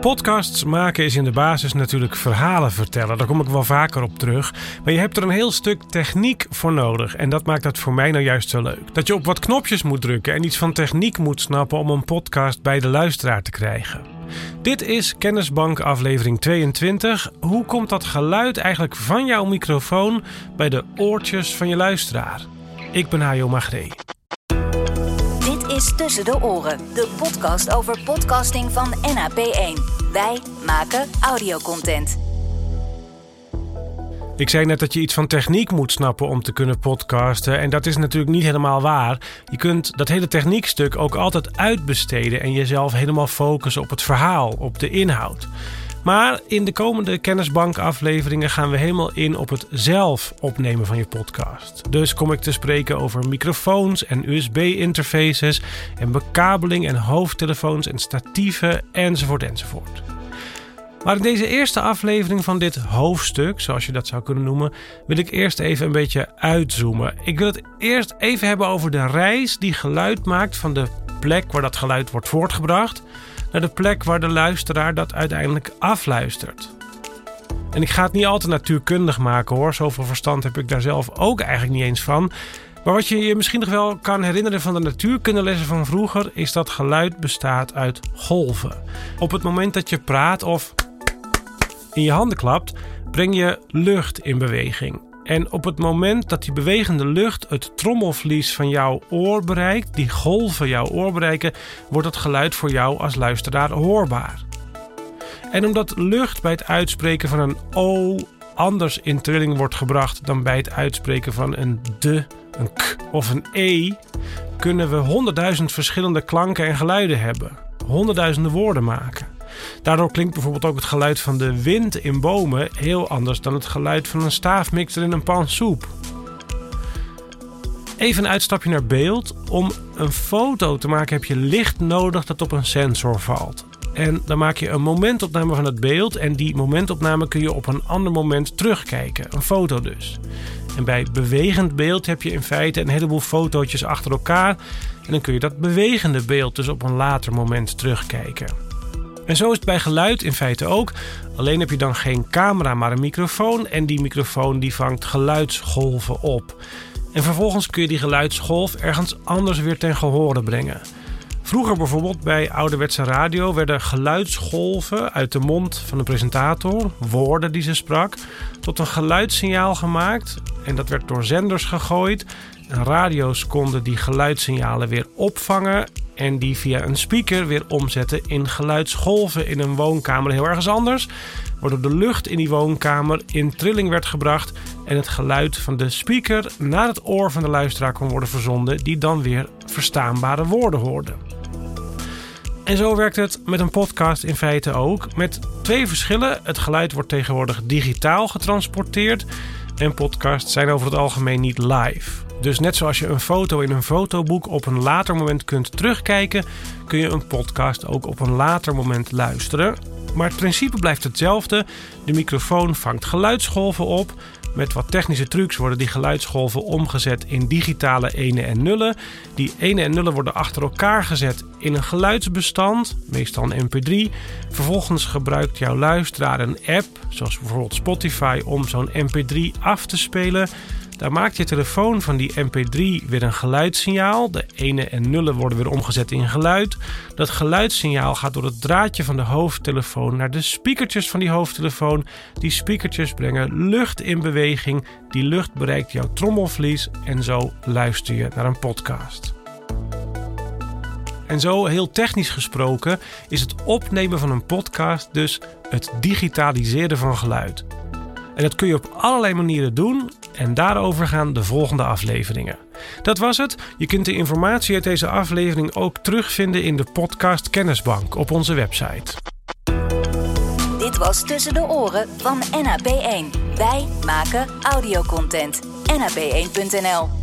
Podcasts maken is in de basis natuurlijk verhalen vertellen. Daar kom ik wel vaker op terug. Maar je hebt er een heel stuk techniek voor nodig. En dat maakt dat voor mij nou juist zo leuk. Dat je op wat knopjes moet drukken en iets van techniek moet snappen om een podcast bij de luisteraar te krijgen. Dit is Kennisbank aflevering 22. Hoe komt dat geluid eigenlijk van jouw microfoon bij de oortjes van je luisteraar? Ik ben Hajo Magree is Tussen de Oren, de podcast over podcasting van NAP1. Wij maken audiocontent. Ik zei net dat je iets van techniek moet snappen om te kunnen podcasten. En dat is natuurlijk niet helemaal waar. Je kunt dat hele techniekstuk ook altijd uitbesteden en jezelf helemaal focussen op het verhaal, op de inhoud. Maar in de komende kennisbankafleveringen gaan we helemaal in op het zelf opnemen van je podcast. Dus kom ik te spreken over microfoons en USB-interfaces en bekabeling en hoofdtelefoons en statieven enzovoort enzovoort. Maar in deze eerste aflevering van dit hoofdstuk, zoals je dat zou kunnen noemen, wil ik eerst even een beetje uitzoomen. Ik wil het eerst even hebben over de reis die geluid maakt van de plek waar dat geluid wordt voortgebracht naar de plek waar de luisteraar dat uiteindelijk afluistert. En ik ga het niet al te natuurkundig maken hoor, zoveel verstand heb ik daar zelf ook eigenlijk niet eens van. Maar wat je je misschien nog wel kan herinneren van de natuurkundelessen van vroeger, is dat geluid bestaat uit golven. Op het moment dat je praat of in je handen klapt, breng je lucht in beweging. En op het moment dat die bewegende lucht het trommelvlies van jouw oor bereikt, die golven jouw oor bereiken, wordt het geluid voor jou als luisteraar hoorbaar. En omdat lucht bij het uitspreken van een O anders in trilling wordt gebracht dan bij het uitspreken van een de, een k of een e, kunnen we honderdduizend verschillende klanken en geluiden hebben, honderdduizenden woorden maken. Daardoor klinkt bijvoorbeeld ook het geluid van de wind in bomen heel anders dan het geluid van een staafmixer in een pan soep. Even een uitstapje naar beeld. Om een foto te maken heb je licht nodig dat op een sensor valt. En dan maak je een momentopname van het beeld en die momentopname kun je op een ander moment terugkijken. Een foto dus. En bij bewegend beeld heb je in feite een heleboel fotootjes achter elkaar. En dan kun je dat bewegende beeld dus op een later moment terugkijken. En zo is het bij geluid in feite ook. Alleen heb je dan geen camera, maar een microfoon. En die microfoon die vangt geluidsgolven op. En vervolgens kun je die geluidsgolf ergens anders weer ten gehore brengen. Vroeger bijvoorbeeld bij ouderwetse radio werden geluidsgolven uit de mond van de presentator, woorden die ze sprak, tot een geluidssignaal gemaakt. En dat werd door zenders gegooid. En radio's konden die geluidssignalen weer opvangen en die via een speaker weer omzetten in geluidsgolven in een woonkamer heel ergens anders. Waardoor de lucht in die woonkamer in trilling werd gebracht en het geluid van de speaker naar het oor van de luisteraar kon worden verzonden, die dan weer verstaanbare woorden hoorde. En zo werkt het met een podcast in feite ook. Met twee verschillen. Het geluid wordt tegenwoordig digitaal getransporteerd. En podcasts zijn over het algemeen niet live. Dus net zoals je een foto in een fotoboek op een later moment kunt terugkijken, kun je een podcast ook op een later moment luisteren. Maar het principe blijft hetzelfde. De microfoon vangt geluidsgolven op. Met wat technische trucs worden die geluidsgolven omgezet in digitale ene en nullen. Die ene en nullen worden achter elkaar gezet in een geluidsbestand, meestal een MP3. Vervolgens gebruikt jouw luisteraar een app, zoals bijvoorbeeld Spotify, om zo'n MP3 af te spelen. Daar maakt je telefoon van die MP3 weer een geluidssignaal. De ene en nullen worden weer omgezet in geluid. Dat geluidssignaal gaat door het draadje van de hoofdtelefoon naar de speakertjes van die hoofdtelefoon. Die speakertjes brengen lucht in beweging. Die lucht bereikt jouw trommelvlies en zo luister je naar een podcast. En zo, heel technisch gesproken, is het opnemen van een podcast dus het digitaliseren van geluid. En dat kun je op allerlei manieren doen en daarover gaan de volgende afleveringen. Dat was het. Je kunt de informatie uit deze aflevering ook terugvinden in de podcast Kennisbank op onze website. Dit was Tussen de Oren van NAP1. Wij maken audiocontent. NAP1.nl